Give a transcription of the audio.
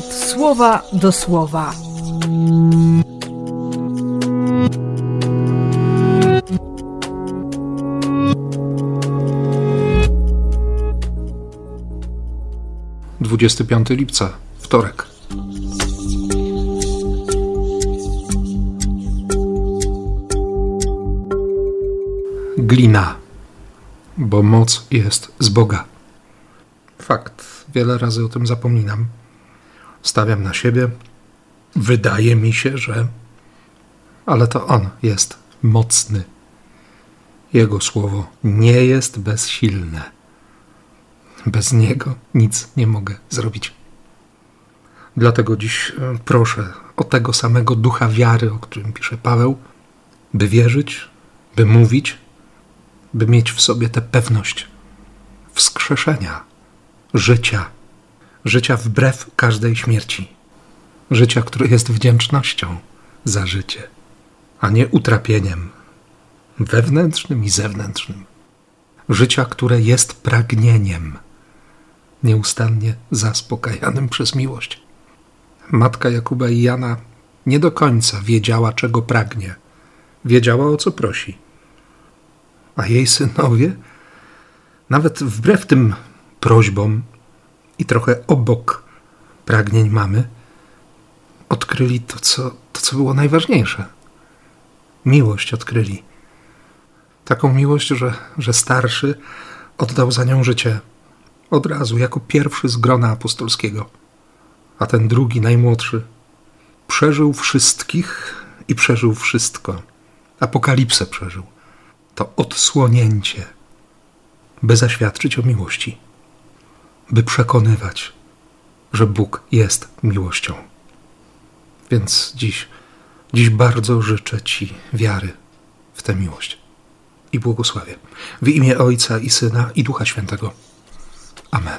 słowa do słowa. Dwudziesty piąty lipca, wtorek. Glina, bo moc jest z Boga. Fakt, wiele razy o tym zapominam. Stawiam na siebie. Wydaje mi się, że. Ale to On jest mocny. Jego słowo nie jest bezsilne. Bez Niego nic nie mogę zrobić. Dlatego dziś e, proszę o tego samego ducha wiary, o którym pisze Paweł, by wierzyć, by mówić, by mieć w sobie tę pewność wskrzeszenia, życia, życia wbrew każdej śmierci, życia, które jest wdzięcznością za życie, a nie utrapieniem wewnętrznym i zewnętrznym, życia, które jest pragnieniem, nieustannie zaspokajanym przez miłość. Matka Jakuba i Jana nie do końca wiedziała, czego pragnie, wiedziała, o co prosi. A jej synowie, nawet wbrew tym prośbom i trochę obok pragnień mamy, odkryli to, co, to, co było najważniejsze. Miłość odkryli. Taką miłość, że, że starszy oddał za nią życie od razu, jako pierwszy z grona apostolskiego, a ten drugi, najmłodszy, przeżył wszystkich i przeżył wszystko. Apokalipsę przeżył to odsłonięcie, by zaświadczyć o miłości, by przekonywać, że Bóg jest miłością. Więc dziś, dziś bardzo życzę Ci wiary w tę miłość i błogosławię. W imię Ojca i Syna i Ducha Świętego. Amen.